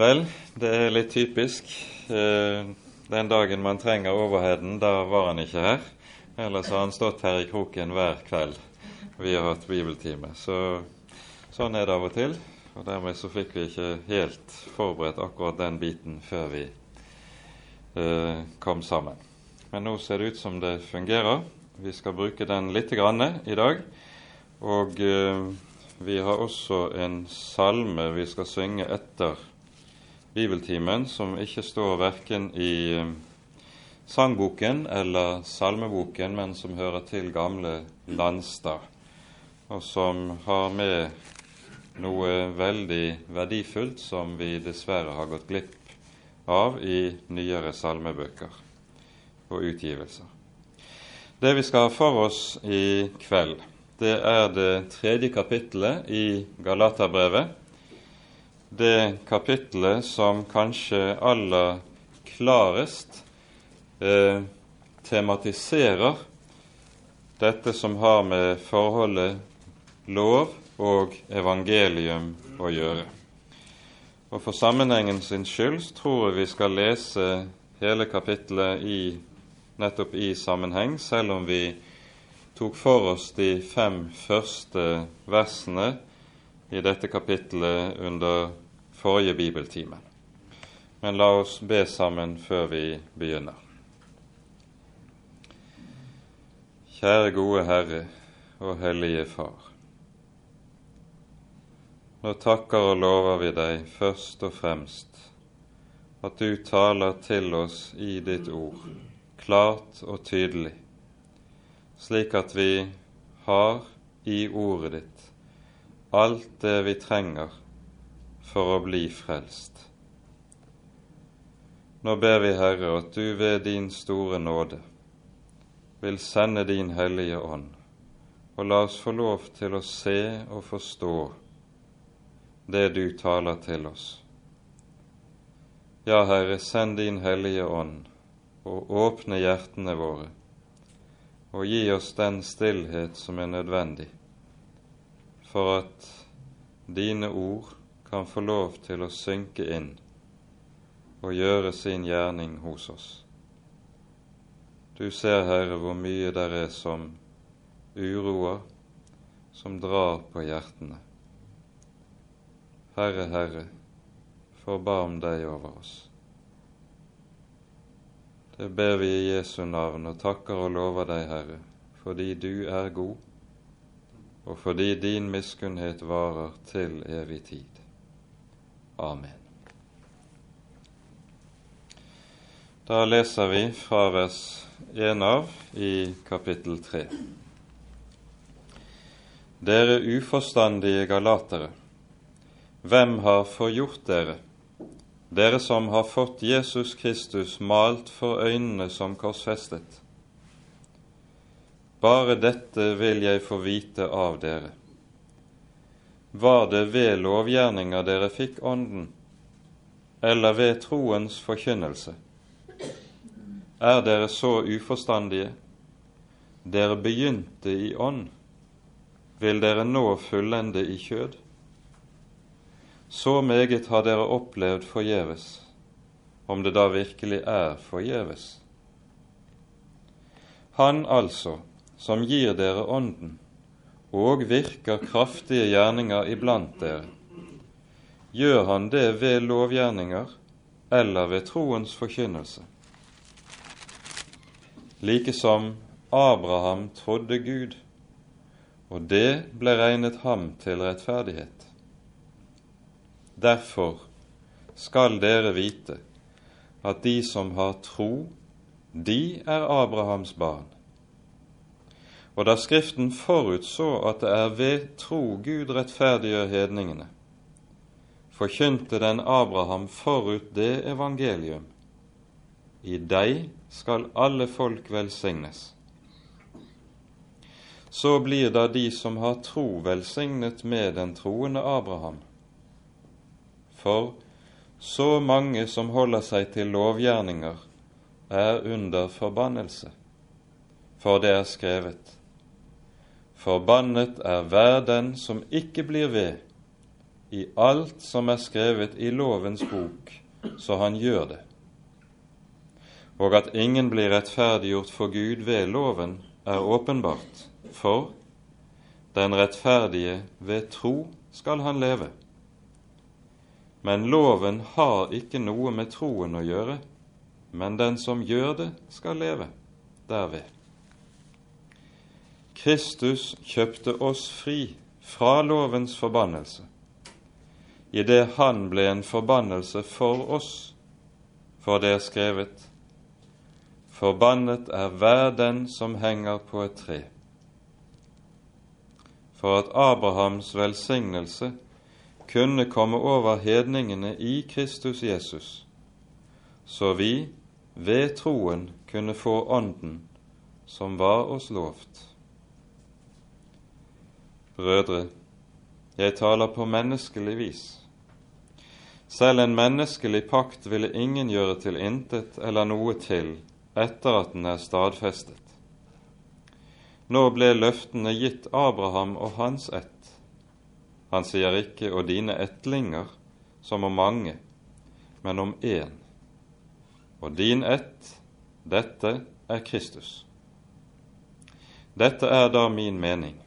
Vel, det er litt typisk. Eh, den dagen man trenger overheden, da var han ikke her. Ellers har han stått her i kroken hver kveld vi har hatt bibeltime. Så sånn er det av og til. Og dermed så fikk vi ikke helt forberedt akkurat den biten før vi eh, kom sammen. Men nå ser det ut som det fungerer. Vi skal bruke den litt grann i dag. Og eh, vi har også en salme vi skal synge etter bibeltimen, som ikke står verken i eh, sangboken eller salmeboken, men som hører til gamle Landstad, og som har med noe veldig verdifullt som vi dessverre har gått glipp av i nyere salmebøker og utgivelser. Det vi skal ha for oss i kveld, det er det tredje kapittelet i Galaterbrevet. Det kapittelet som kanskje aller klarest eh, tematiserer dette som har med forholdet lov og evangelium å gjøre. Og For sammenhengens skyld tror jeg vi skal lese hele kapittelet i, nettopp i sammenheng, selv om vi tok for oss de fem første versene i dette kapittelet under forrige bibeltime. Men la oss be sammen før vi begynner. Kjære gode Herre og Hellige Far. Nå takker og lover vi deg først og fremst at du taler til oss i ditt ord, klart og tydelig, slik at vi har i ordet ditt alt det vi trenger for å bli frelst. Nå ber vi, Herre, at du ved din store nåde vil sende din Hellige Ånd, og la oss få lov til å se og forstå det du taler til oss. Ja, Herre, send din Hellige Ånd og åpne hjertene våre, og gi oss den stillhet som er nødvendig for at dine ord kan få lov til å synke inn og gjøre sin gjerning hos oss. Du ser, Herre, hvor mye der er som uroer, som drar på hjertene. Herre, Herre, forbarm deg over oss. Det ber vi i Jesu navn og takker og lover deg, Herre, fordi du er god, og fordi din miskunnhet varer til evig tid. Amen. Da leser vi fra vers 1 av i kapittel 3. Dere uforstandige galatere, hvem har forgjort dere, dere som har fått Jesus Kristus malt for øynene som korsfestet? Bare dette vil jeg få vite av dere. Var det ved lovgjerninger dere fikk Ånden, eller ved troens forkynnelse? Er dere så uforstandige? Dere begynte i ånd. Vil dere nå fullende i kjød? Så meget har dere opplevd forgjeves, om det da virkelig er forgjeves. Han altså, som gir dere Ånden og virker kraftige gjerninger iblant dere, gjør han det ved lovgjerninger eller ved troens forkynnelse? Like som Abraham trodde Gud, og det ble regnet ham til rettferdighet. Derfor skal dere vite at de som har tro, de er Abrahams barn. Og da Skriften forutså at det er ved tro Gud rettferdiggjør hedningene, forkynte den Abraham forut det evangelium. I deg skal alle folk velsignes. Så blir da de som har tro, velsignet med den troende Abraham for så mange som holder seg til lovgjerninger, er under forbannelse. For det er skrevet:" Forbannet er hver den som ikke blir ved i alt som er skrevet i lovens bok, så han gjør det, og at ingen blir rettferdiggjort for Gud ved loven, er åpenbart, for den rettferdige ved tro skal han leve. Men loven har ikke noe med troen å gjøre, men den som gjør det, skal leve derved. Kristus kjøpte oss fri fra lovens forbannelse, idet han ble en forbannelse for oss, for det er skrevet:" Forbannet er hver den som henger på et tre. For at Abrahams velsignelse kunne komme over hedningene i Kristus Jesus, så vi ved troen kunne få Ånden som var oss lovt. Brødre, jeg taler på menneskelig vis. Selv en menneskelig pakt ville ingen gjøre til intet eller noe til etter at den er stadfestet. Nå ble løftene gitt Abraham og hans ett. Han sier ikke 'og dine ettlinger', som om mange, men om én. Og din ett, dette er Kristus. Dette er da min mening.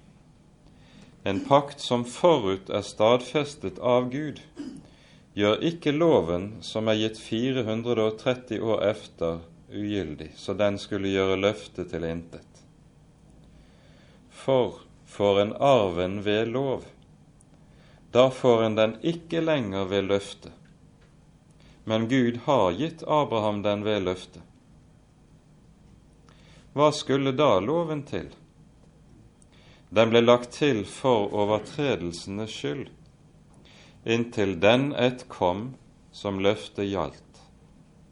En pakt som forut er stadfestet av Gud, gjør ikke loven som er gitt 430 år efter, ugyldig, så den skulle gjøre løftet til intet. For får en arven ved lov, da får en den ikke lenger ved løftet, men Gud har gitt Abraham den ved løftet. Hva skulle da loven til? Den ble lagt til for overtredelsenes skyld, inntil den ett kom som løftet gjaldt,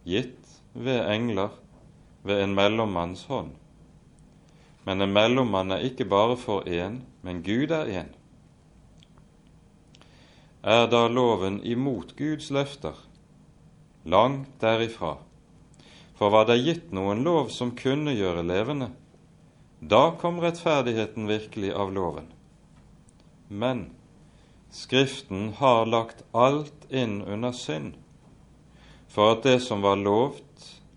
gitt ved engler ved en mellommanns hånd. Men en mellommann er ikke bare for én, men Gud er én. Er da loven imot Guds løfter? Langt derifra. For var det gitt noen lov som kunne gjøre levende, da kom rettferdigheten virkelig av loven. Men Skriften har lagt alt inn under synd, for at det som var lovt,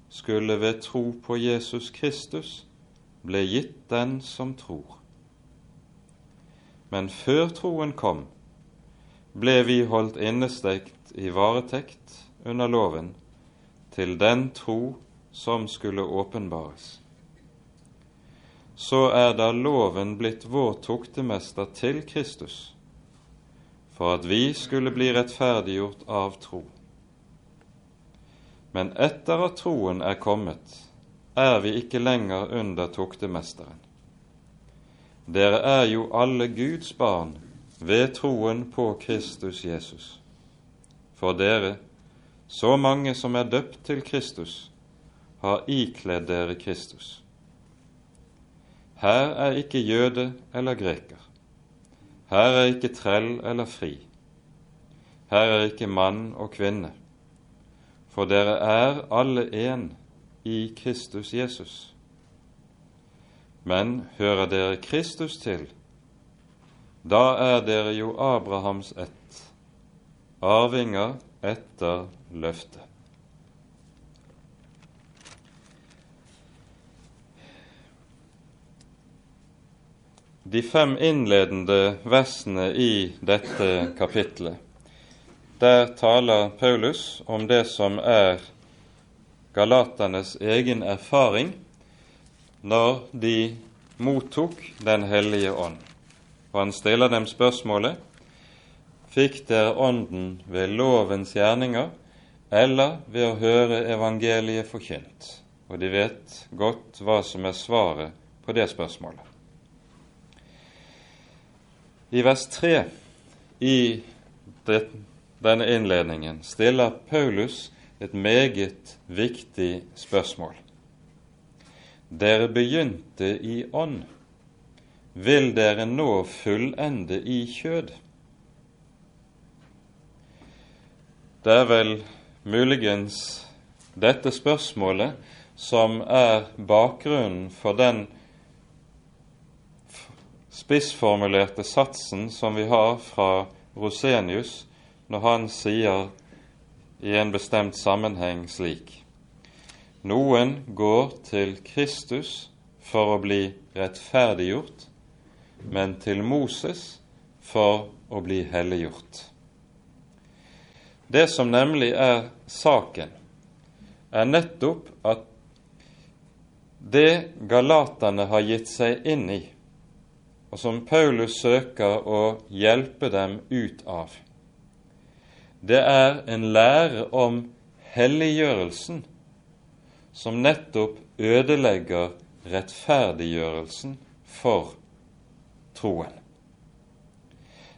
skulle ved tro på Jesus Kristus ble gitt den som tror. Men før troen kom, ble vi holdt innestekt i varetekt under loven til den tro som skulle åpenbares. Så er da loven blitt vår tuktemester til Kristus, for at vi skulle bli rettferdiggjort av tro. Men etter at troen er kommet, er vi ikke lenger under tuktemesteren. Dere er jo alle Guds barn ved troen på Kristus Jesus. For dere, så mange som er døpt til Kristus, har ikledd dere Kristus. Her er ikke jøde eller greker. Her er ikke trell eller fri. Her er ikke mann og kvinne for dere er alle én i Kristus Jesus. Men hører dere Kristus til, da er dere jo Abrahams ett, arvinger etter løftet. De fem innledende versene i dette kapitlet der taler Paulus om det som er galaternes egen erfaring når de mottok Den hellige ånd. Og han stiller dem spørsmålet Fikk dere Ånden ved lovens gjerninger eller ved å høre evangeliet forkynt? Og de vet godt hva som er svaret på det spørsmålet. I vers 3 i denne innledningen stiller Paulus et meget viktig spørsmål. Dere begynte i ånd. Vil dere nå fullende i kjød? Det er vel muligens dette spørsmålet som er bakgrunnen for den spissformulerte satsen som vi har fra Rosenius når han sier i en bestemt sammenheng slik Noen går til Kristus for å bli rettferdiggjort, men til Moses for å bli helliggjort. Det som nemlig er saken, er nettopp at det galaterne har gitt seg inn i, og som Paulus søker å hjelpe dem ut av, det er en lære om helliggjørelsen som nettopp ødelegger rettferdiggjørelsen for troen.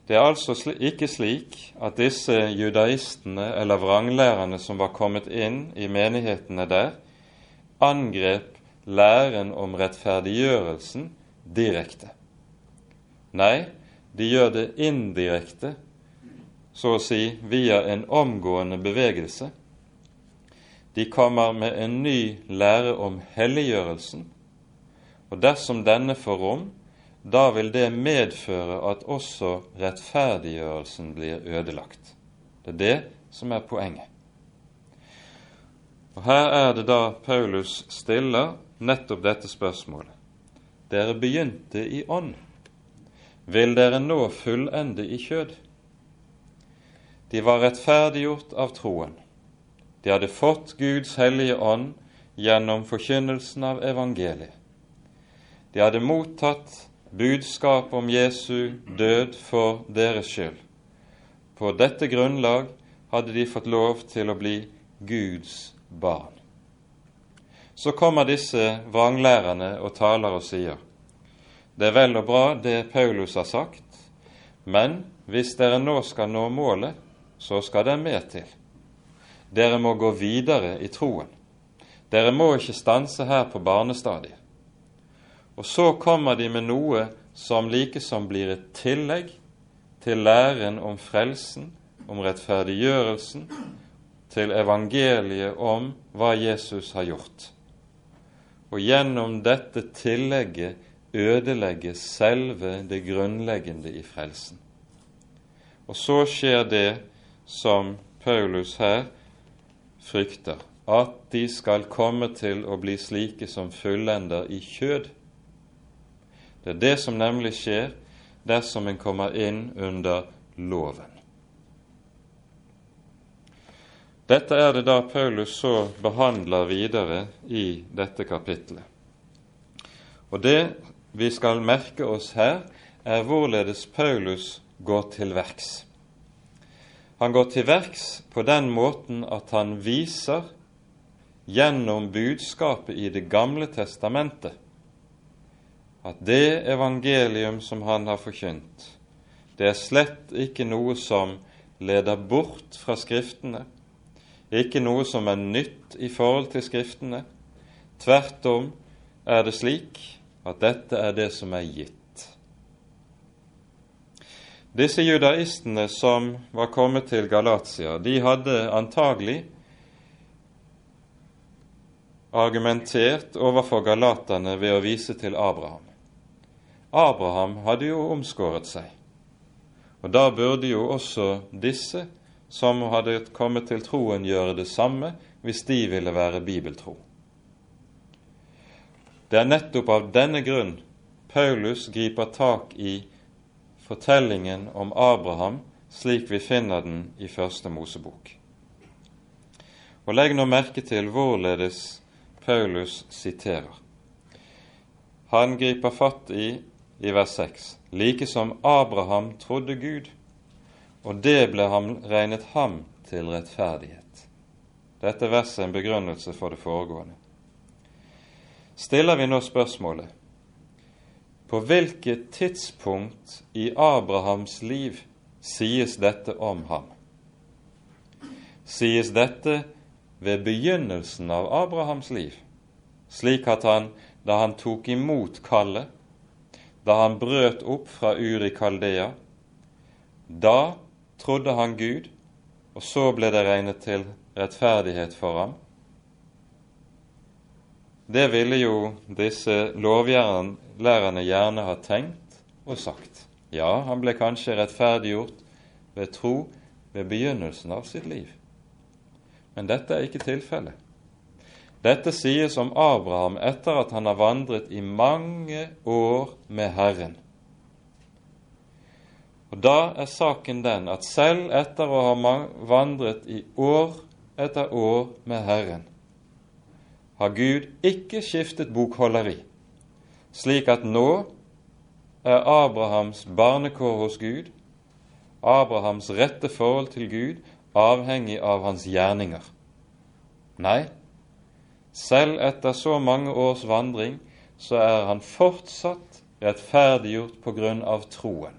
Det er altså ikke slik at disse judaistene eller vranglærerne som var kommet inn i menighetene der, angrep læren om rettferdiggjørelsen direkte. Nei, de gjør det indirekte, så å si via en omgående bevegelse. De kommer med en ny lære om helliggjørelsen, og dersom denne får rom, da vil det medføre at også rettferdiggjørelsen blir ødelagt. Det er det som er poenget. Og Her er det da Paulus stiller nettopp dette spørsmålet. Dere begynte i ånd. Vil dere nå fullende i kjød? De var rettferdiggjort av troen. De hadde fått Guds hellige ånd gjennom forkynnelsen av evangeliet. De hadde mottatt budskap om Jesu død for deres skyld. På dette grunnlag hadde de fått lov til å bli Guds barn. Så kommer disse vranglærerne og taler og sier det er vel og bra det Paulus har sagt, men hvis dere nå skal nå målet, så skal det mer til. Dere må gå videre i troen. Dere må ikke stanse her på barnestadiet. Og så kommer de med noe som likesom blir et tillegg til læren om frelsen, om rettferdiggjørelsen, til evangeliet om hva Jesus har gjort. Og gjennom dette tillegget ødelegges selve det grunnleggende i frelsen. Og så skjer det som Paulus her frykter, at de skal komme til å bli slike som fullender i kjød, det er det som nemlig skjer dersom en kommer inn under loven. Dette er det da Paulus så behandler videre i dette kapitlet. Og det vi skal merke oss her, er hvorledes Paulus går til verks. Han går til verks på den måten at han viser gjennom budskapet i Det gamle testamentet at det evangelium som han har forkynt, det er slett ikke noe som leder bort fra Skriftene, ikke noe som er nytt i forhold til Skriftene. Tvert om er det slik at dette er det som er gitt. Disse judaistene som var kommet til Galatia, de hadde antagelig argumentert overfor galaterne ved å vise til Abraham. Abraham hadde jo omskåret seg. Og da burde jo også disse som hadde kommet til troen, gjøre det samme hvis de ville være bibeltro. Det er nettopp av denne grunn Paulus griper tak i fortellingen om Abraham slik vi finner den i Første Mosebok. Og Legg nå merke til hvorledes Paulus siterer. Han griper fatt i i vers 6. Like som Abraham trodde Gud, og det ble ham regnet ham til rettferdighet. Dette verset er en begrunnelse for det foregående. Stiller vi nå spørsmålet på hvilket tidspunkt i Abrahams liv sies dette om ham? Sies dette ved begynnelsen av Abrahams liv, slik at han, da han tok imot kallet, da han brøt opp fra Uri Kaldea. Da trodde han Gud, og så ble det regnet til rettferdighet for ham. Det ville jo disse lovlærerne gjerne ha tenkt og sagt. Ja, han ble kanskje rettferdiggjort ved tro ved begynnelsen av sitt liv. Men dette er ikke tilfellet. Dette sies om Abraham etter at han har vandret i mange år med Herren. Og Da er saken den at selv etter å ha vandret i år etter år med Herren, har Gud ikke skiftet bokholderi, slik at nå er Abrahams barnekår hos Gud, Abrahams rette forhold til Gud, avhengig av hans gjerninger. Nei, selv etter så mange års vandring så er han fortsatt rettferdiggjort på grunn av troen.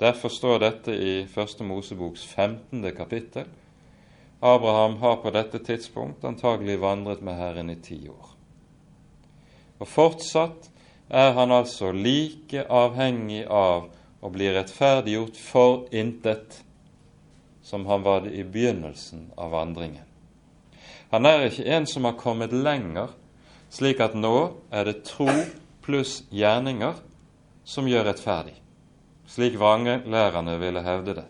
Derfor står dette i Første Moseboks 15. kapittel. Abraham har på dette tidspunkt antagelig vandret med Herren i ti år. Og fortsatt er han altså like avhengig av å bli rettferdiggjort for intet som han var det i begynnelsen av vandringen. Han er ikke en som har kommet lenger, slik at nå er det tro pluss gjerninger som gjør rettferdig, slik vranglærerne ville hevde det.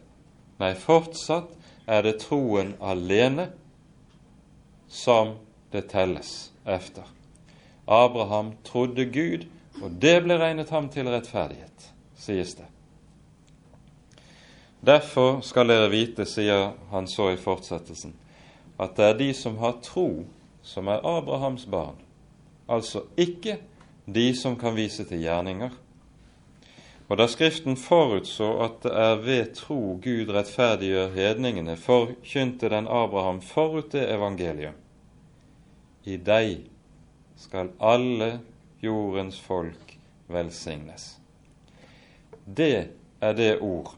Nei, fortsatt er det troen alene som det telles efter. Abraham trodde Gud, og det ble regnet ham til rettferdighet, sies det. Derfor skal dere vite, sier han så i fortsettelsen, at det er de som har tro, som er Abrahams barn, altså ikke de som kan vise til gjerninger. Og da Skriften forutså at det er ved tro Gud rettferdiggjør hedningene, forkynte den Abraham forut det evangeliet. I deg skal alle jordens folk velsignes. Det er det ord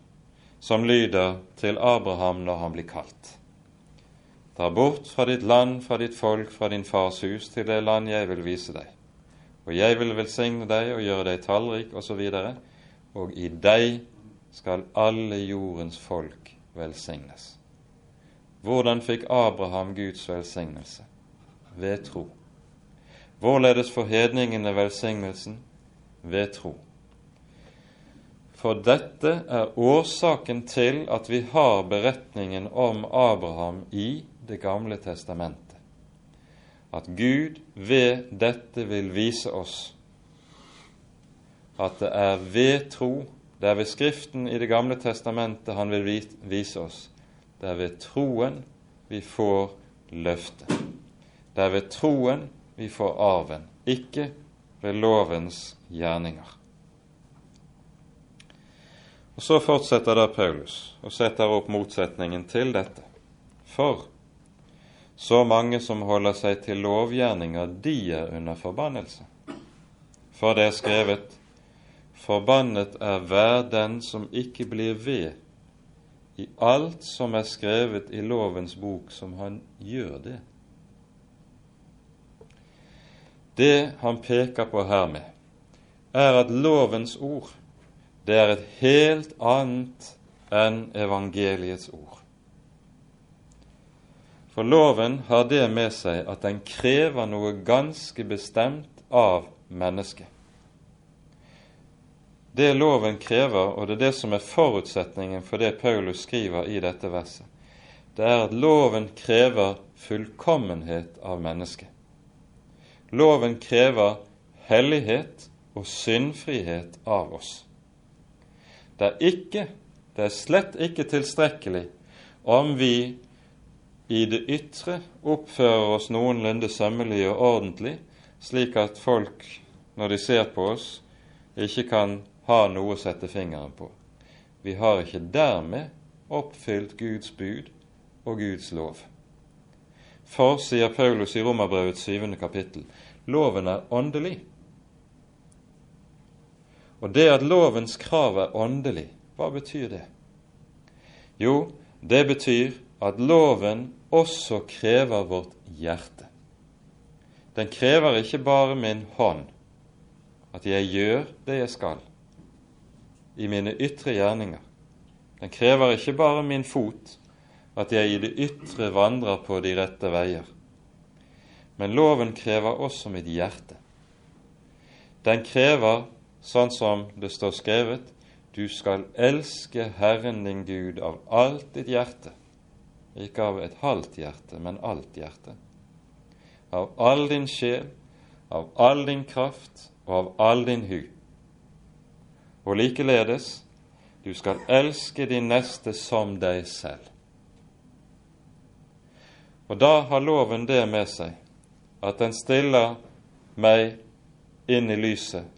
som lyder til Abraham når han blir kalt. Dra bort fra ditt land, fra ditt folk, fra din fars hus, til det land jeg vil vise deg. Og jeg vil velsigne deg og gjøre deg tallrik, osv. Og, i deg skal alle jordens folk velsignes. Hvordan fikk Abraham Guds velsignelse? Ved tro. Hvorledes får hedningene velsignelsen? Ved tro. For dette er årsaken til at vi har beretningen om Abraham i Det gamle testamentet. At Gud ved dette vil vise oss at det er ved tro, det er ved Skriften i Det gamle testamentet han vil vise oss. Det er ved troen vi får løftet. Det er ved troen vi får arven, ikke ved lovens gjerninger. Og Så fortsetter da Paulus og setter opp motsetningen til dette. For så mange som holder seg til lovgjerninger, de er under forbannelse. For det er skrevet:" Forbannet er hver den som ikke blir ved i alt som er skrevet i lovens bok, som han gjør det. Det han peker på her med, er at lovens ord det er et helt annet enn evangeliets ord. For loven har det med seg at den krever noe ganske bestemt av mennesket. Det loven krever, og det er det som er forutsetningen for det Paulus skriver i dette verset, det er at loven krever fullkommenhet av mennesket. Loven krever hellighet og syndfrihet av oss. Det er ikke, det er slett ikke tilstrekkelig om vi i det ytre oppfører oss noenlunde sømmelig og ordentlig, slik at folk, når de ser på oss, ikke kan ha noe å sette fingeren på. Vi har ikke dermed oppfylt Guds bud og Guds lov. For, sier Paulus i Romerbrevets syvende kapittel, loven er åndelig. Og det at lovens krav er åndelig, hva betyr det? Jo, det betyr at loven også krever vårt hjerte. Den krever ikke bare min hånd, at jeg gjør det jeg skal, i mine ytre gjerninger. Den krever ikke bare min fot, at jeg i det ytre vandrer på de rette veier. Men loven krever også mitt hjerte. Den krever sånn som det står skrevet, du skal elske Herren din Gud av alt ditt hjerte, ikke av et halvt hjerte, men alt hjerte, av all din sjel, av all din kraft og av all din hu. Og likeledes, du skal elske din neste som deg selv. Og da har loven det med seg at den stiller meg inn i lyset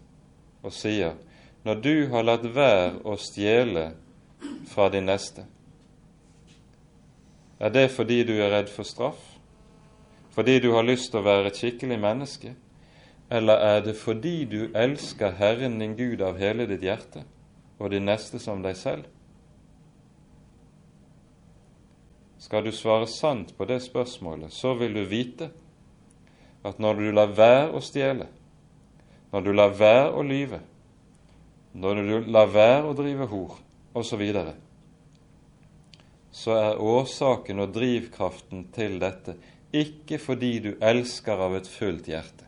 og sier når du har latt være å stjele fra din neste, er det fordi du er redd for straff? Fordi du har lyst til å være et skikkelig menneske? Eller er det fordi du elsker Herren din Gud av hele ditt hjerte og din neste som deg selv? Skal du svare sant på det spørsmålet, så vil du vite at når du lar være å stjele, når du lar være å lyve, når du lar være å drive hor, osv., så, så er årsaken og drivkraften til dette ikke fordi du elsker av et fullt hjerte,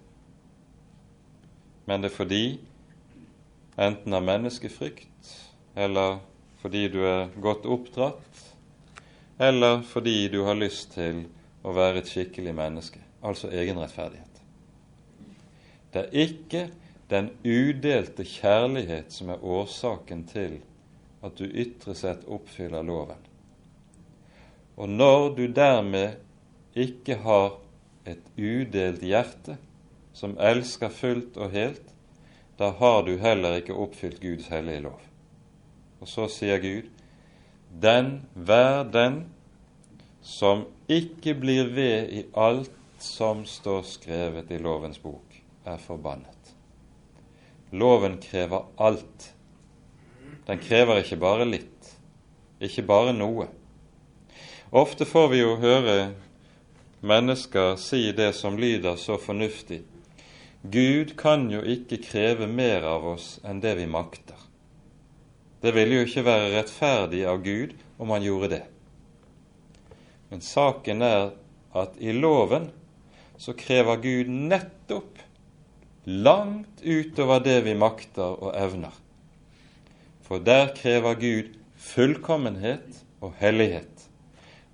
men det er fordi, enten av menneskefrykt, eller fordi du er godt oppdratt, eller fordi du har lyst til å være et skikkelig menneske altså egenrettferdighet. Det er ikke den udelte kjærlighet som er årsaken til at du ytre sett oppfyller loven. Og når du dermed ikke har et udelt hjerte som elsker fullt og helt, da har du heller ikke oppfylt Guds hellige lov. Og så sier Gud, den vær den som ikke blir ved i alt som står skrevet i lovens bok, er forbannet. Loven krever alt. Den krever ikke bare litt, ikke bare noe. Ofte får vi jo høre mennesker si det som lyder så fornuftig. Gud kan jo ikke kreve mer av oss enn det vi makter. Det ville jo ikke være rettferdig av Gud om han gjorde det. Men saken er at i loven så krever Gud nettopp langt utover det vi makter og evner. For der krever Gud fullkommenhet og hellighet.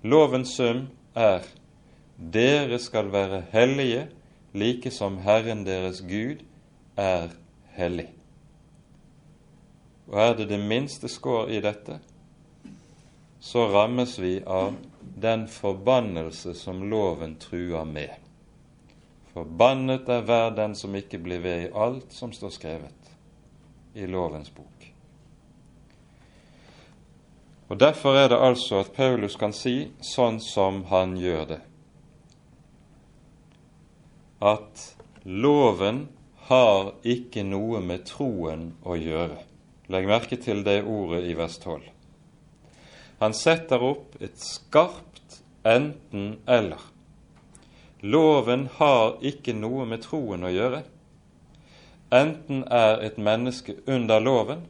Lovens sum er dere skal være hellige, like som Herren deres Gud er hellig. Og er det det minste skår i dette, så rammes vi av den forbannelse som loven truer med. Forbannet er hver den som ikke blir ved i alt som står skrevet i lovens bok. Og Derfor er det altså at Paulus kan si sånn som han gjør det, at loven har ikke noe med troen å gjøre. Legg merke til det ordet i vers 12. Han setter opp et skarpt enten-eller. Loven har ikke noe med troen å gjøre. Enten er et menneske under loven,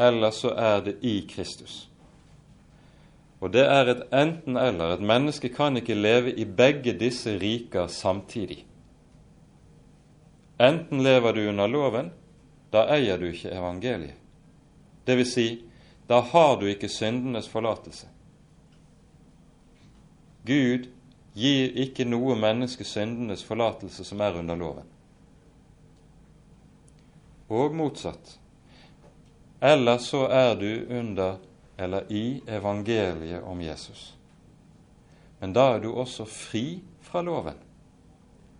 eller så er det i Kristus. Og det er et enten-eller. Et menneske kan ikke leve i begge disse riker samtidig. Enten lever du under loven, da eier du ikke evangeliet. Det vil si, da har du ikke syndenes forlatelse. Gud gir ikke noe menneske syndenes forlatelse som er under loven. Og motsatt. Eller så er du under eller i evangeliet om Jesus. Men da er du også fri fra loven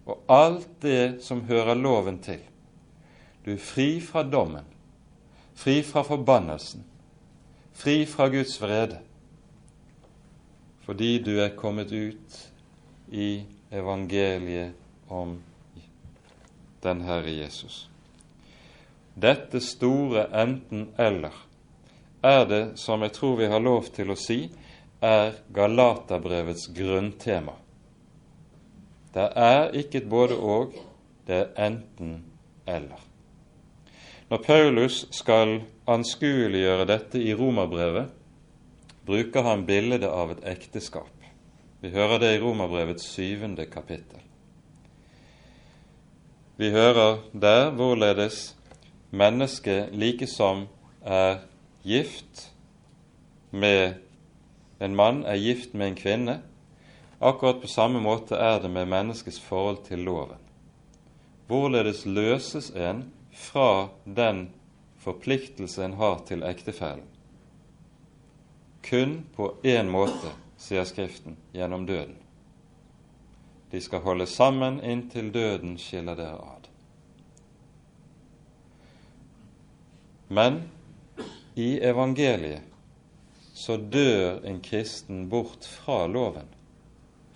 og alt det som hører loven til. Du er fri fra dommen, fri fra forbannelsen, fri fra Guds vrede, fordi du er kommet ut i evangeliet om den Herre Jesus. Dette store enten-eller er det, som jeg tror vi har lov til å si, er Galaterbrevets grunntema. Det er ikke et både-og, det er enten-eller. Når Paulus skal anskueliggjøre dette i romerbrevet, bruker han bildet av et ekteskap. Vi hører det i Romerbrevets syvende kapittel. Vi hører der hvorledes mennesket like som er gift med en mann er gift med en kvinne, akkurat på samme måte er det med menneskets forhold til loven. Hvorledes løses en fra den forpliktelse en har til ektefellen? Kun på én måte, sier Skriften, gjennom døden. De skal holde sammen inntil døden skiller dere ad. Men i evangeliet så dør en kristen bort fra loven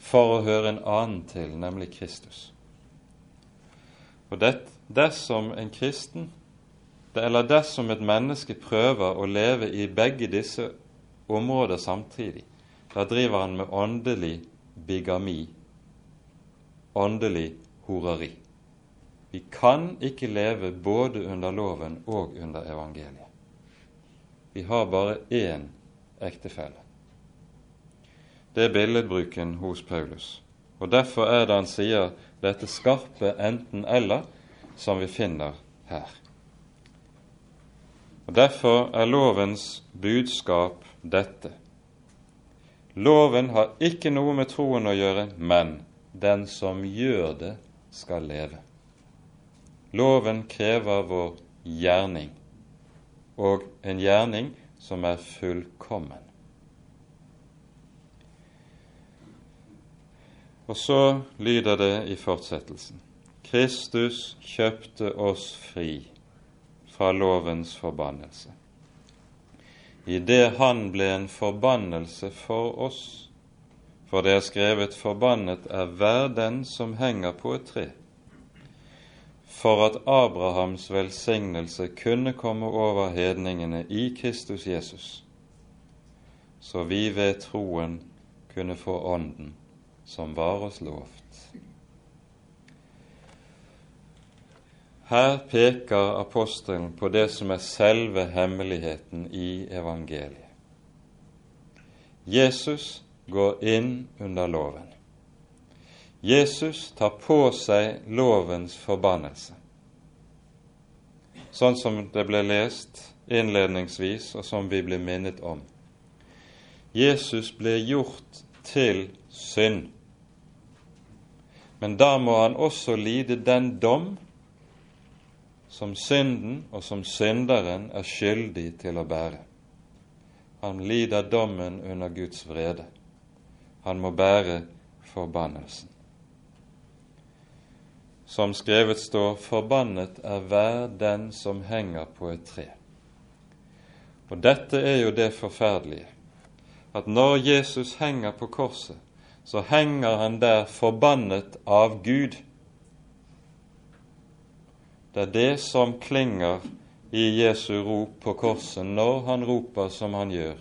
for å høre en annen til, nemlig Kristus. Og det, dersom en kristen, eller dersom et menneske prøver å leve i begge disse områder samtidig, da driver han med åndelig bigami, åndelig horeri. Vi kan ikke leve både under loven og under evangeliet. Vi har bare én ektefelle. Det er billedbruken hos Paulus. Og Derfor er det han sier dette skarpe enten-eller som vi finner her. Og Derfor er lovens budskap dette. Loven har ikke noe med troen å gjøre, men den som gjør det, skal leve. Loven krever vår gjerning, og en gjerning som er fullkommen. Og så lyder det i fortsettelsen Kristus kjøpte oss fri fra lovens forbannelse. I det han ble en forbannelse for oss, for det er skrevet 'forbannet er hver den som henger på et tre' for at Abrahams velsignelse kunne komme over hedningene i Kristus Jesus, så vi ved troen kunne få Ånden som var oss lovt. Her peker apostelen på det som er selve hemmeligheten i evangeliet. Jesus går inn under loven. Jesus tar på seg lovens forbannelse, sånn som det ble lest innledningsvis, og som vi ble minnet om. Jesus ble gjort til synd, men da må han også lide den dom som synden og som synderen er skyldig til å bære. Han lider dommen under Guds vrede. Han må bære forbannelsen som skrevet står, 'Forbannet er hver den som henger på et tre'. Og dette er jo det forferdelige, at når Jesus henger på korset, så henger han der forbannet av Gud. Det er det som klinger i Jesu rop på korset når han roper som han gjør.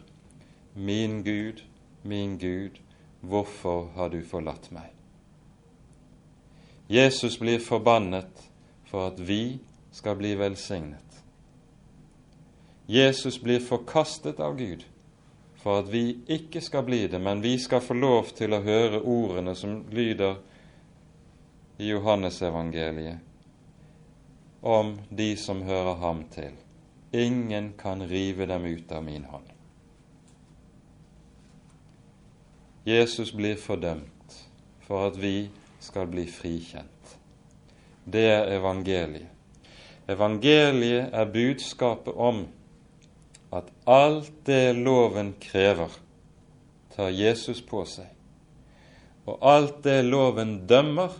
Min Gud, min Gud, hvorfor har du forlatt meg? Jesus blir forbannet for at vi skal bli velsignet. Jesus blir forkastet av Gud for at vi ikke skal bli det, men vi skal få lov til å høre ordene som lyder i Johannesevangeliet om de som hører ham til. Ingen kan rive dem ut av min hånd. Jesus blir fordømt for at vi skal bli frikjent. Det er evangeliet. Evangeliet er budskapet om at alt det loven krever, tar Jesus på seg. Og alt det loven dømmer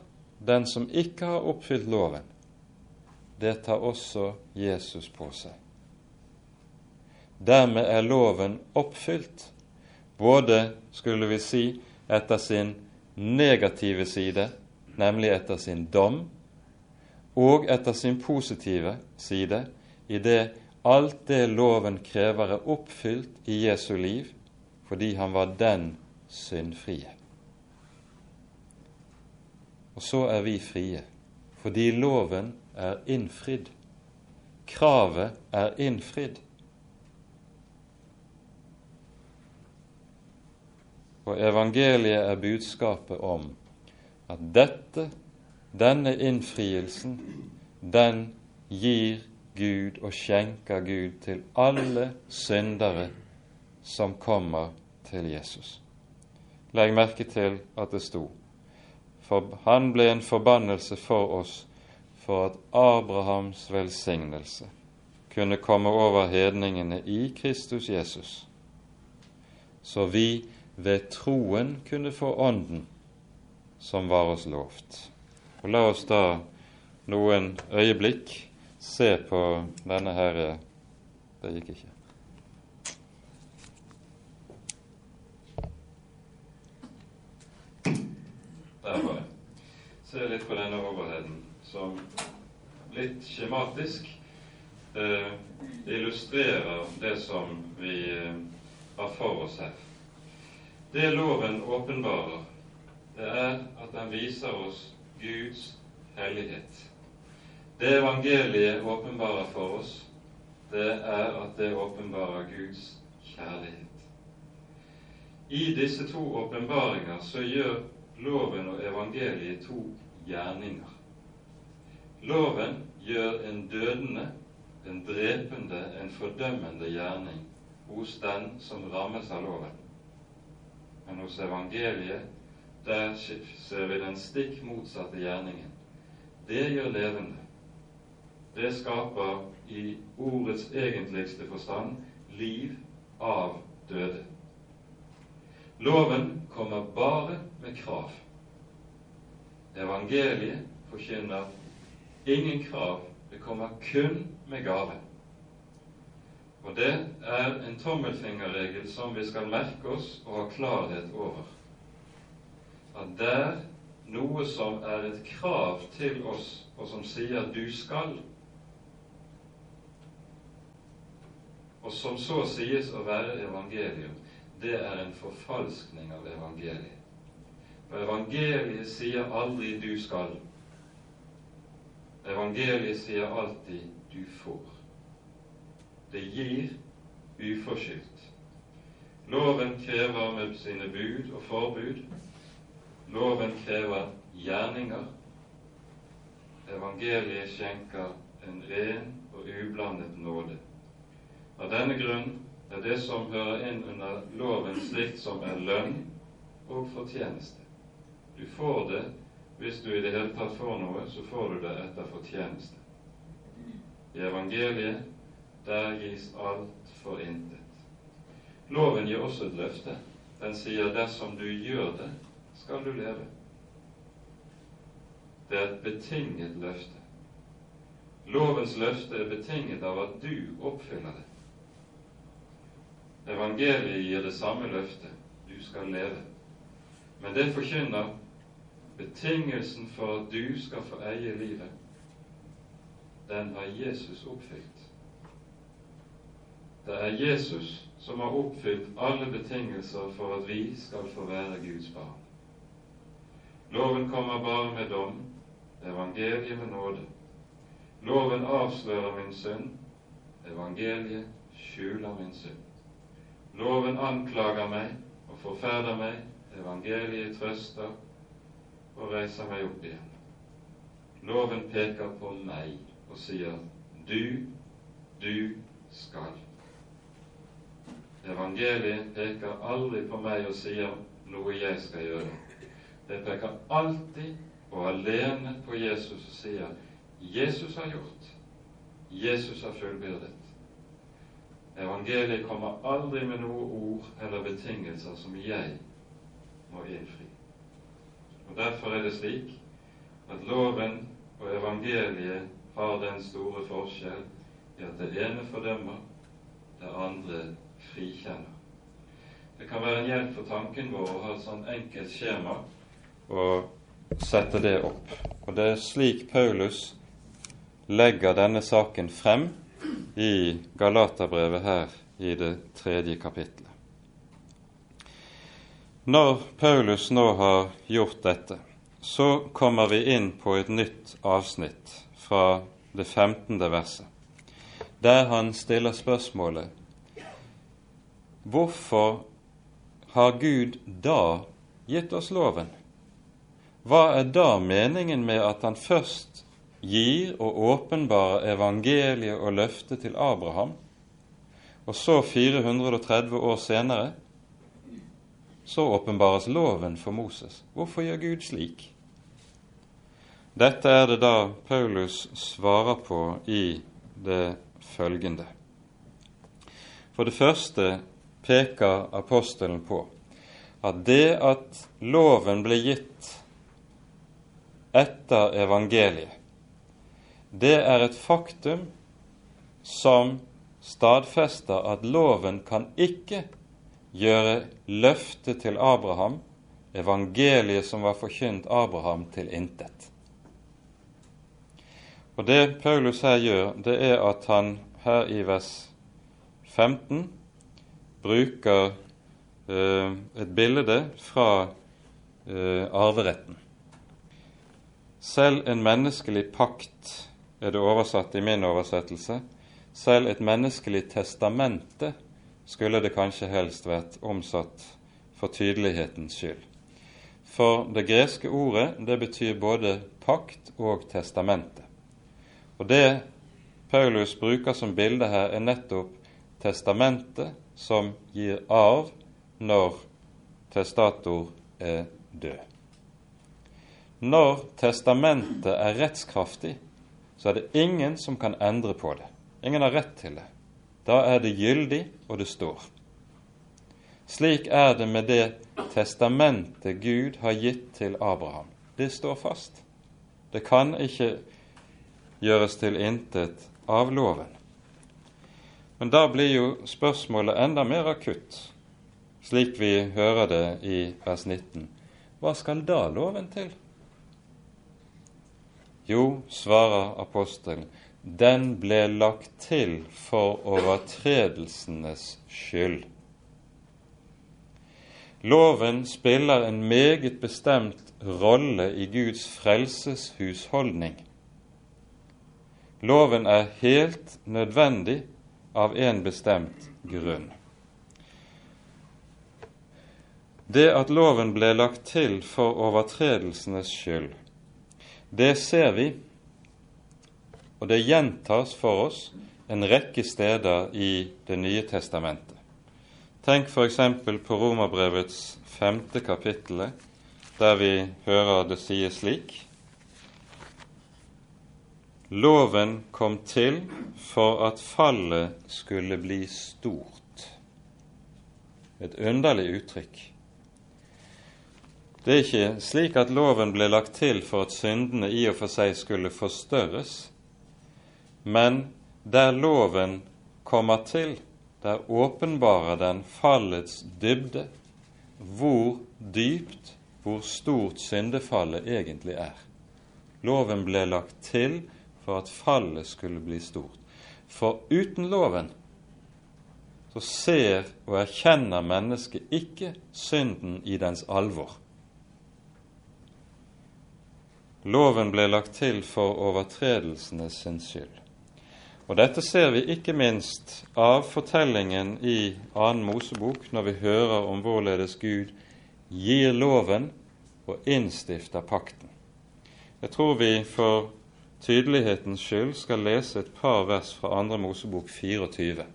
den som ikke har oppfylt loven, det tar også Jesus på seg. Dermed er loven oppfylt, både, skulle vi si, etter sin negative side, nemlig etter sin dom, og etter sin positive side, i det alt det loven krever, er oppfylt i Jesu liv fordi han var den syndfrie. Og så er vi frie fordi loven er innfridd. Kravet er innfridd. Og evangeliet er budskapet om at dette, denne innfrielsen, den gir Gud og skjenker Gud til alle syndere som kommer til Jesus. Legg merke til at det sto for han ble en forbannelse for oss for at Abrahams velsignelse kunne komme over hedningene i Kristus Jesus, så vi ved troen kunne få Ånden som var oss lovt. Og La oss da noen øyeblikk se på denne herre Det gikk ikke. Der var det. Se litt på denne overheden, som litt skjematisk eh, illustrerer det som vi eh, har for oss her. Det loven åpenbarer, det er at den viser oss Guds hellighet. Det evangeliet åpenbarer for oss, det er at det åpenbarer Guds kjærlighet. I disse to åpenbaringer så gjør loven og evangeliet to gjerninger. Loven gjør en dødende, en drepende, en fordømmende gjerning hos den som rammes av loven. Men hos evangeliet, der ser vi den stikk motsatte gjerningen. Det gjør levende. Det skaper i ordets egentligste forstand liv av døde. Loven kommer bare med krav. Evangeliet forkynner ingen krav, det kommer kun med gave. Og det er en tommelfingerregel som vi skal merke oss og ha klarhet over. At der noe som er et krav til oss, og som sier 'du skal', og som så sies å være evangelium, det er en forfalskning av evangeliet. For evangeliet sier aldri 'du skal'. Evangeliet sier alltid 'du får'. Det gir uforskyldt. Loven krever med sine bud og forbud. Loven krever gjerninger. Evangeliet skjenker en ren og ublandet nåde. Av denne grunn er det som hører inn under loven slikt som er lønn og fortjeneste. Du får det hvis du i det hele tatt får noe, så får du det etter fortjeneste. I evangeliet, der gis alt for intet. Loven gir også et løfte. Den sier 'dersom du gjør det, skal du leve'. Det er et betinget løfte. Lovens løfte er betinget av at du oppfyller det. Evangeliet gir det samme løftet du skal leve. Men det forkynner betingelsen for at du skal få eie livet. Den har Jesus oppfylt. Det er Jesus som har oppfylt alle betingelser for at vi skal få være Guds barn. Loven kommer bare med dom, evangeliet med nåde. Loven avslører min synd, evangeliet skjuler min synd. Loven anklager meg og forferder meg, evangeliet trøster og reiser meg opp igjen. Loven peker på meg og sier du, du skal. Evangeliet peker aldri på meg og sier noe jeg skal gjøre. Det peker alltid og alene på Jesus og sier Jesus har gjort, Jesus har fullbyrdet. Evangeliet kommer aldri med noe ord eller betingelser som jeg må innfri. Og Derfor er det slik at loven og evangeliet har den store forskjell i at det ene fordømmer, det andre frikjenner. Det kan være en hjelp for tanken vår å ha et sånn enkelt skjema og sette det opp. Og det er slik Paulus legger denne saken frem i Galaterbrevet her i det tredje kapittelet. Når Paulus nå har gjort dette, så kommer vi inn på et nytt avsnitt fra det 15. verset, der han stiller spørsmålet Hvorfor har Gud da gitt oss loven? Hva er da meningen med at han først gir og åpenbarer evangeliet og løftet til Abraham, og så 430 år senere så åpenbares loven for Moses. Hvorfor gjør Gud slik? Dette er det da Paulus svarer på i det følgende. For det første peker apostelen på at det at loven ble gitt etter evangeliet, det er et faktum som stadfester at loven kan ikke gjøre løftet til Abraham, evangeliet som var forkynt Abraham, til intet. Og Det Paulus her gjør, det er at han her i vers 15 bruker eh, et bilde fra eh, arveretten. Selv en menneskelig pakt, er det oversatt i min oversettelse, selv et menneskelig testamente skulle det kanskje helst vært omsatt for tydelighetens skyld. For det greske ordet det betyr både pakt og testamente. Og det Paulus bruker som bilde her, er nettopp testamentet som gir arv når testator er død. Når testamentet er rettskraftig, så er det ingen som kan endre på det. Ingen har rett til det. Da er det gyldig, og det står. Slik er det med det testamentet Gud har gitt til Abraham. Det står fast. Det kan ikke gjøres til intet av loven. Men da blir jo spørsmålet enda mer akutt, slik vi hører det i vers 19. Hva skal da loven til? Jo, svarer apostelen, den ble lagt til for overtredelsenes skyld. Loven spiller en meget bestemt rolle i Guds frelseshusholdning. Loven er helt nødvendig av en bestemt grunn. Det at loven ble lagt til for overtredelsenes skyld, det ser vi og det gjentas for oss en rekke steder i Det nye testamentet. Tenk f.eks. på Romerbrevets femte kapittel, der vi hører det sies slik Loven kom til for at fallet skulle bli stort. Et underlig uttrykk. Det er ikke slik at loven ble lagt til for at syndene i og for seg skulle forstørres, men der loven kommer til, der åpenbarer den fallets dybde, hvor dypt, hvor stort syndefallet egentlig er. Loven ble lagt til for at fallet skulle bli stort. For uten loven så ser og erkjenner mennesket ikke synden i dens alvor. Loven ble lagt til for overtredelsene sin skyld. Og Dette ser vi ikke minst av fortellingen i annen Mosebok når vi hører om hvorledes Gud gir loven og innstifter pakten. Jeg tror vi for tydelighetens skyld skal lese et par vers fra andre Mosebok 24,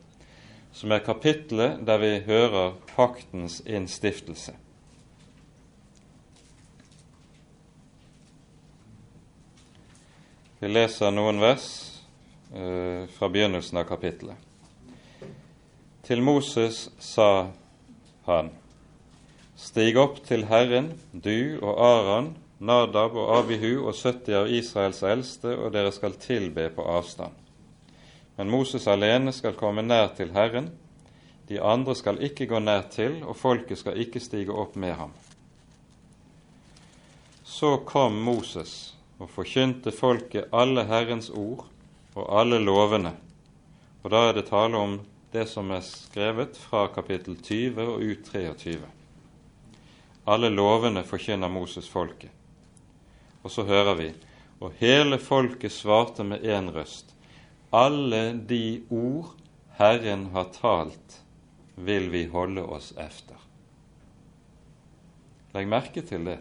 som er kapitlet der vi hører paktens innstiftelse. Vi leser noen vers Eh, fra begynnelsen av kapittelet. Til Moses sa han, Stig opp til Herren, du og Aran, Nadab og Abihu og 70 av Israels eldste, og dere skal tilbe på avstand. Men Moses alene skal komme nær til Herren, de andre skal ikke gå nær til, og folket skal ikke stige opp med ham. Så kom Moses og forkynte folket alle Herrens ord og alle lovene. Og da er det tale om det som er skrevet fra kapittel 20 og ut 23. Alle lovene forkynner Moses folket. Og så hører vi og hele folket svarte med én røst. Alle de ord Herren har talt, vil vi holde oss efter. Legg merke til det.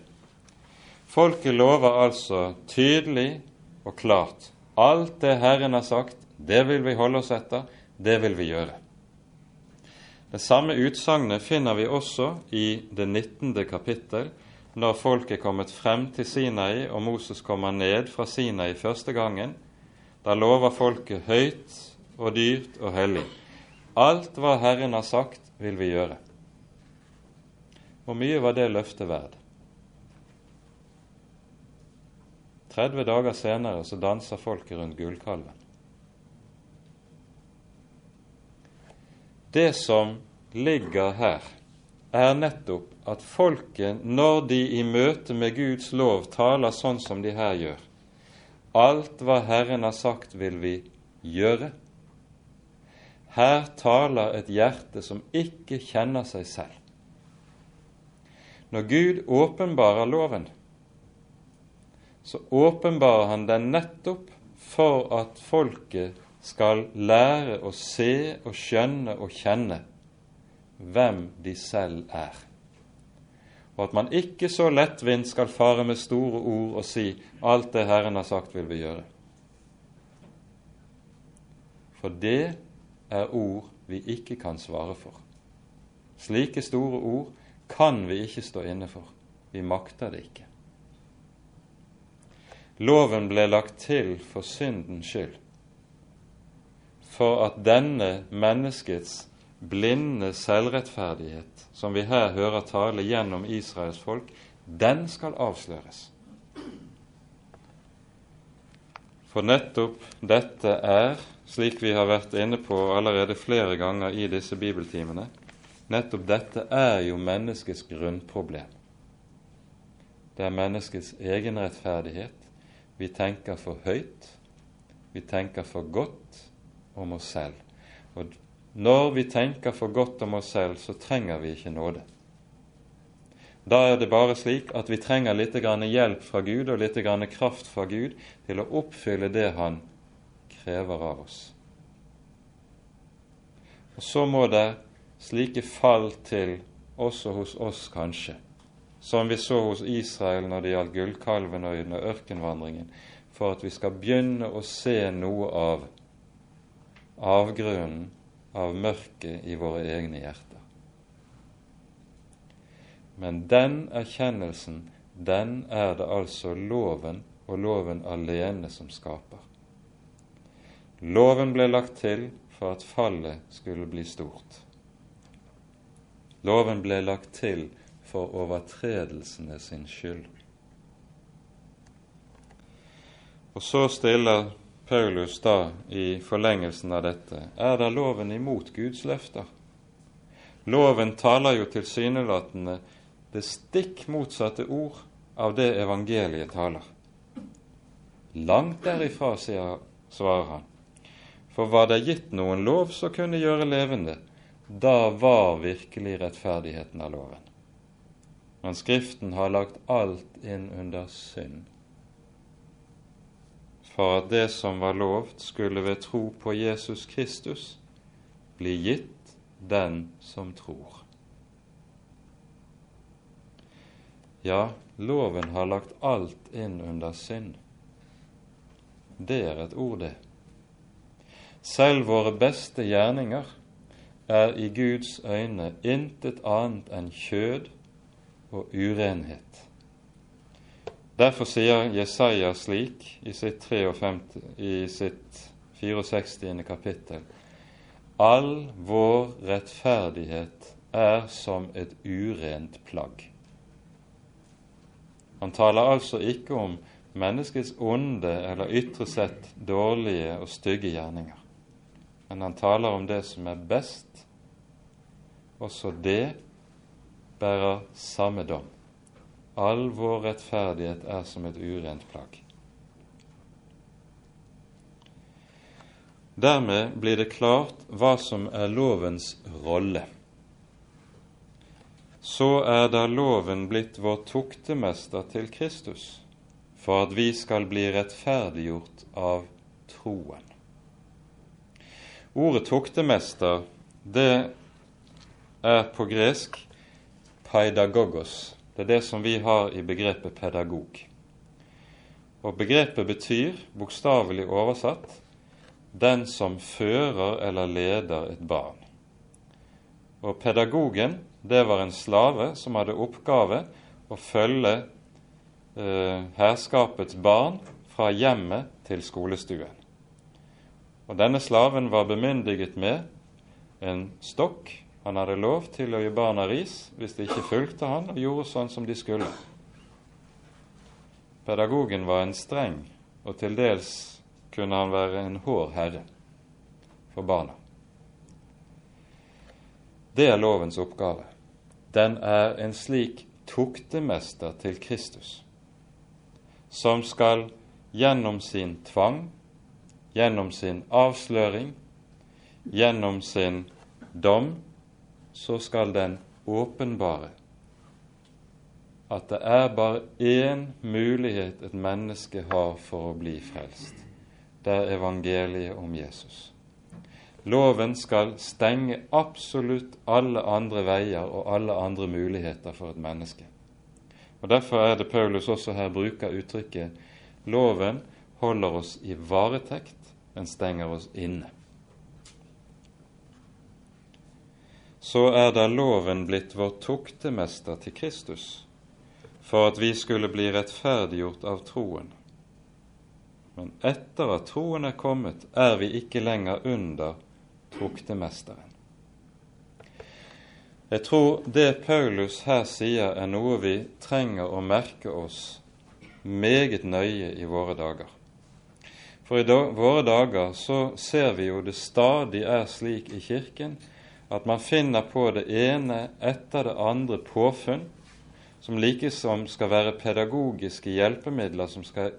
Folket lover altså tydelig og klart alt det Herren har sagt, det vil vi holde oss etter, det vil vi gjøre. Det samme utsagnet finner vi også i det 19. kapittel, når folk er kommet frem til Sinai og Moses kommer ned fra Sinai første gangen. Da lover folket høyt og dyrt og hellig. Alt hva Herren har sagt, vil vi gjøre. Hvor mye var det løftet verd? 30 dager senere så danser folket rundt gullkalven. Det som ligger her, er nettopp at folket, når de i møte med Guds lov taler sånn som de her gjør Alt hva Herren har sagt, vil vi gjøre. Her taler et hjerte som ikke kjenner seg selv. Når Gud åpenbarer loven, så åpenbarer han den nettopp for at folket skal lære å se og skjønne og kjenne hvem de selv er. Og at man ikke så lettvint skal fare med store ord og si 'alt det Herren har sagt, vil vi gjøre'. For det er ord vi ikke kan svare for. Slike store ord kan vi ikke stå inne for. Vi makter det ikke. Loven ble lagt til for syndens skyld, for at denne menneskets blinde selvrettferdighet, som vi her hører tale gjennom Israels folk, den skal avsløres. For nettopp dette er, slik vi har vært inne på allerede flere ganger i disse bibeltimene, nettopp dette er jo menneskets grunnproblem. Det er menneskets egenrettferdighet. Vi tenker for høyt, vi tenker for godt om oss selv. Og når vi tenker for godt om oss selv, så trenger vi ikke nåde. Da er det bare slik at vi trenger litt hjelp fra Gud og litt kraft fra Gud til å oppfylle det Han krever av oss. Og så må det slike fall til også hos oss, kanskje, som vi så hos Israel når det gjaldt gullkalven og under ørkenvandringen, for at vi skal begynne å se noe av avgrunnen av mørket i våre egne hjerter. Men den erkjennelsen, den er det altså loven og loven alene som skaper. Loven ble lagt til for at fallet skulle bli stort. Loven ble lagt til for overtredelsene sin skyld. Og så stiller Paulus da i forlengelsen av dette, er da loven imot Guds løfter? Loven taler jo tilsynelatende det stikk motsatte ord av det evangeliet taler. Langt derifra, sier, svarer han. For var det gitt noen lov som kunne gjøre levende, da var virkelig rettferdigheten av loven. Men Skriften har lagt alt inn under synd for at det som var lovt, skulle ved tro på Jesus Kristus bli gitt den som tror. Ja, loven har lagt alt inn under synd. Det er et ord, det. Selv våre beste gjerninger er i Guds øyne intet annet enn kjød og urenhet. Derfor sier Jesaja slik i sitt, 53, i sitt 64. kapittel All vår rettferdighet er som et urent plagg. Han taler altså ikke om menneskets onde eller ytre sett dårlige og stygge gjerninger, men han taler om det som er best. Også det bærer samme dom. All vår rettferdighet er som et urent plagg. Dermed blir det klart hva som er lovens rolle. Så er da loven blitt vår tuktemester til Kristus, for at vi skal bli rettferdiggjort av troen. Ordet tuktemester, det er på gresk paidagogos, det er det som vi har i begrepet pedagog. Og begrepet betyr, bokstavelig oversatt, den som fører eller leder et barn. Og pedagogen, det var en slave som hadde oppgave å følge eh, herskapets barn fra hjemmet til skolestuen. Og denne slaven var bemyndiget med en stokk. Han hadde lov til å gi barna ris hvis de ikke fulgte han og gjorde sånn som de skulle. Pedagogen var en streng, og til dels kunne han være en hård herre for barna. Det er lovens oppgave. Den er en slik tuktemester til Kristus, som skal gjennom sin tvang, gjennom sin avsløring, gjennom sin dom, så skal den åpenbare at det er bare én mulighet et menneske har for å bli frelst. Det er evangeliet om Jesus. Loven skal stenge absolutt alle andre veier og alle andre muligheter for et menneske. Og Derfor er det Paulus også her bruker uttrykket 'loven holder oss i varetekt, den stenger oss inne'. Så er da loven blitt vår tuktemester til Kristus for at vi skulle bli rettferdiggjort av troen. Men etter at troen er kommet, er vi ikke lenger under tuktemesteren. Jeg tror det Paulus her sier, er noe vi trenger å merke oss meget nøye i våre dager. For i våre dager så ser vi jo det stadig er slik i Kirken at man finner på det ene etter det andre påfunn som likesom skal være pedagogiske hjelpemidler som skal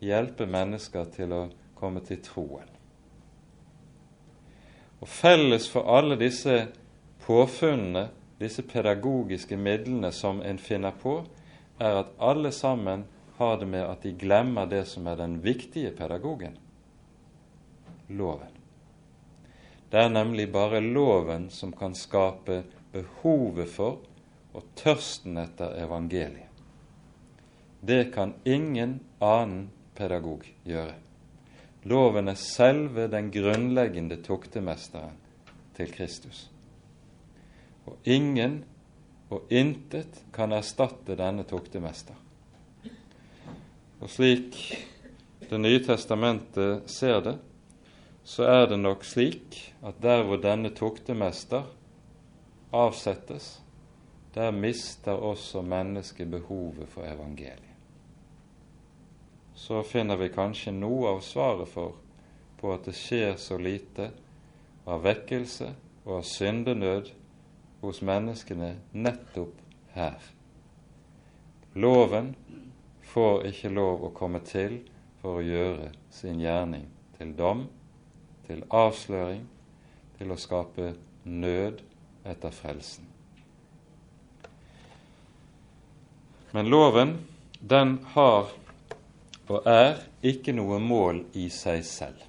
hjelpe mennesker til å komme til troen. Og Felles for alle disse påfunnene, disse pedagogiske midlene som en finner på, er at alle sammen har det med at de glemmer det som er den viktige pedagogen loven. Det er nemlig bare loven som kan skape behovet for og tørsten etter evangeliet. Det kan ingen annen pedagog gjøre. Loven er selve den grunnleggende tuktemesteren til Kristus. Og ingen og intet kan erstatte denne tuktemester. Og slik Det nye testamentet ser det, så er det nok slik at der hvor denne tuktemester avsettes, der mister også mennesket behovet for evangeliet. Så finner vi kanskje noe av svaret for på at det skjer så lite av vekkelse og av syndenød hos menneskene nettopp her. Loven får ikke lov å komme til for å gjøre sin gjerning til dom, til avsløring, til å skape nød etter frelsen. Men loven, den har og er ikke noe mål i seg selv.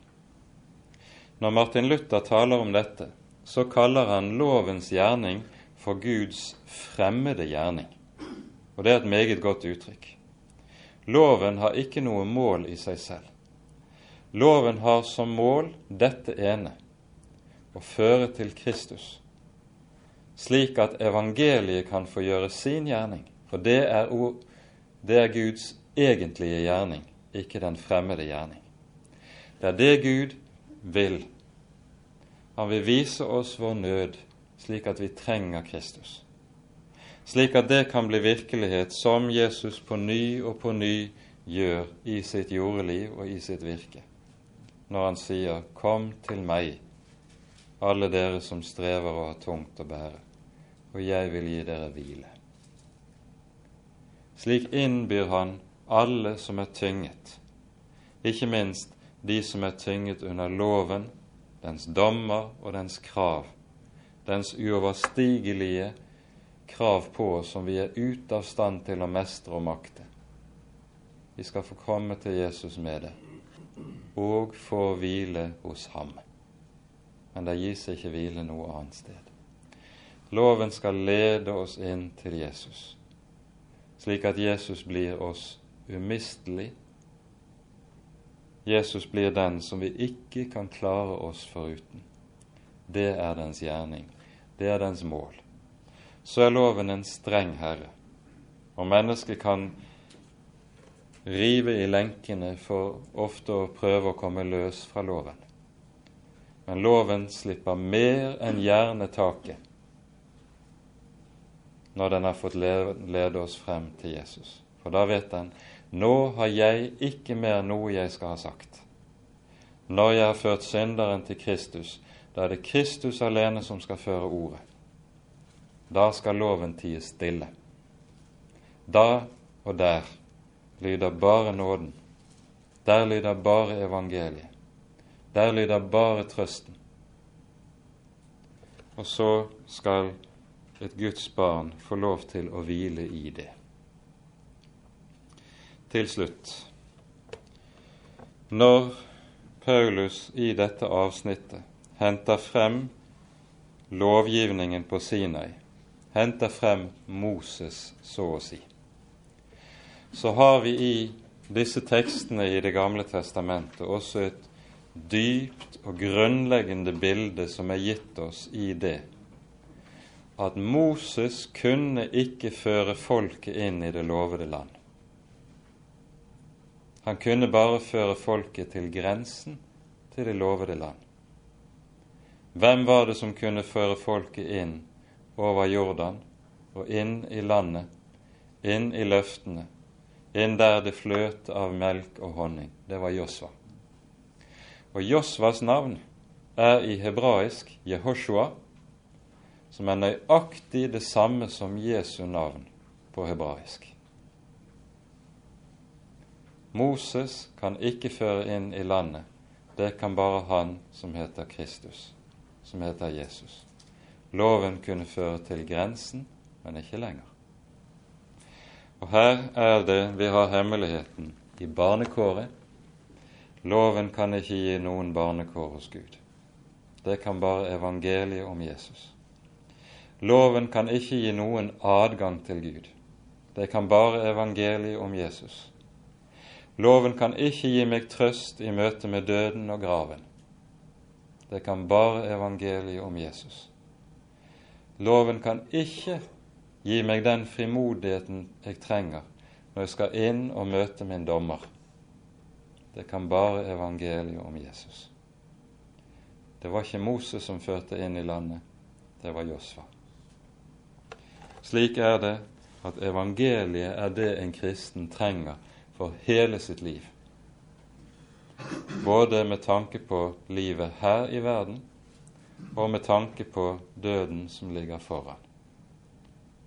Når Martin Luther taler om dette, så kaller han lovens gjerning for Guds fremmede gjerning. Og det er et meget godt uttrykk. Loven har ikke noe mål i seg selv. Loven har som mål dette ene å føre til Kristus, slik at evangeliet kan få gjøre sin gjerning for det er, det er Guds egentlige gjerning, ikke den fremmede gjerning. Det er det Gud vil. Han vil vise oss vår nød, slik at vi trenger Kristus. Slik at det kan bli virkelighet som Jesus på ny og på ny gjør i sitt jordeliv og i sitt virke, når han sier 'Kom til meg, alle dere som strever og har tungt å bære, og jeg vil gi dere hvile'. Slik innbyr han alle som er tynget, ikke minst de som er tynget under loven, dens dommer og dens krav, dens uoverstigelige krav på oss som vi er ute av stand til å mestre og makte. Vi skal få komme til Jesus med det og får hvile hos ham. Men det gis ikke hvile noe annet sted. Loven skal lede oss inn til Jesus slik at Jesus blir oss umistelig. Jesus blir den som vi ikke kan klare oss foruten. Det er dens gjerning. Det er dens mål. Så er loven en streng herre, og mennesket kan rive i lenkene for ofte å prøve å komme løs fra loven. Men loven slipper mer enn gjerne taket når den har fått lede oss frem til Jesus. For da vet den nå har jeg ikke mer noe jeg skal ha sagt. Når jeg har ført synderen til Kristus, da er det Kristus alene som skal føre ordet. Da skal loven tie stille. Da og der lyder bare nåden. Der lyder bare evangeliet. Der lyder bare trøsten. Og så skal et Guds barn få lov til å hvile i det. Til slutt Når Paulus i dette avsnittet henter frem lovgivningen på Sinai, henter frem Moses, så å si, så har vi i disse tekstene i Det gamle testamentet også et dypt og grunnleggende bilde som er gitt oss i det at Moses kunne ikke føre folket inn i det lovede land. Han kunne bare føre folket til grensen til det lovede land. Hvem var det som kunne føre folket inn over Jordan og inn i landet, inn i løftene, inn der det fløt av melk og honning? Det var Josva. Og Josvas navn er i hebraisk Jehoshua, som er nøyaktig det samme som Jesu navn på hebraisk. Moses kan ikke føre inn i landet. Det kan bare han som heter Kristus, som heter Jesus. Loven kunne føre til grensen, men ikke lenger. Og her er det vi har hemmeligheten i barnekåret. Loven kan ikke gi noen barnekår hos Gud. Det kan bare evangeliet om Jesus. Loven kan ikke gi noen adgang til Gud. Det kan bare evangeliet om Jesus. Loven kan ikke gi meg trøst i møte med døden og graven. Det kan bare evangeliet om Jesus. Loven kan ikke gi meg den frimodigheten jeg trenger når jeg skal inn og møte min dommer. Det kan bare evangeliet om Jesus. Det var ikke Moses som førte inn i landet, det var Josfa. Slik er det at evangeliet er det en kristen trenger for hele sitt liv. Både med tanke på livet her i verden og med tanke på døden som ligger foran.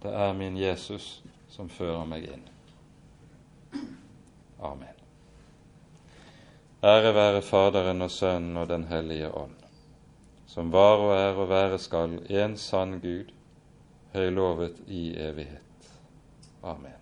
Det er min Jesus som fører meg inn. Amen. Ære være Faderen og Sønnen og Den hellige ånd, som var og er og være skal en sann Gud, høylovet i evighet. Amen.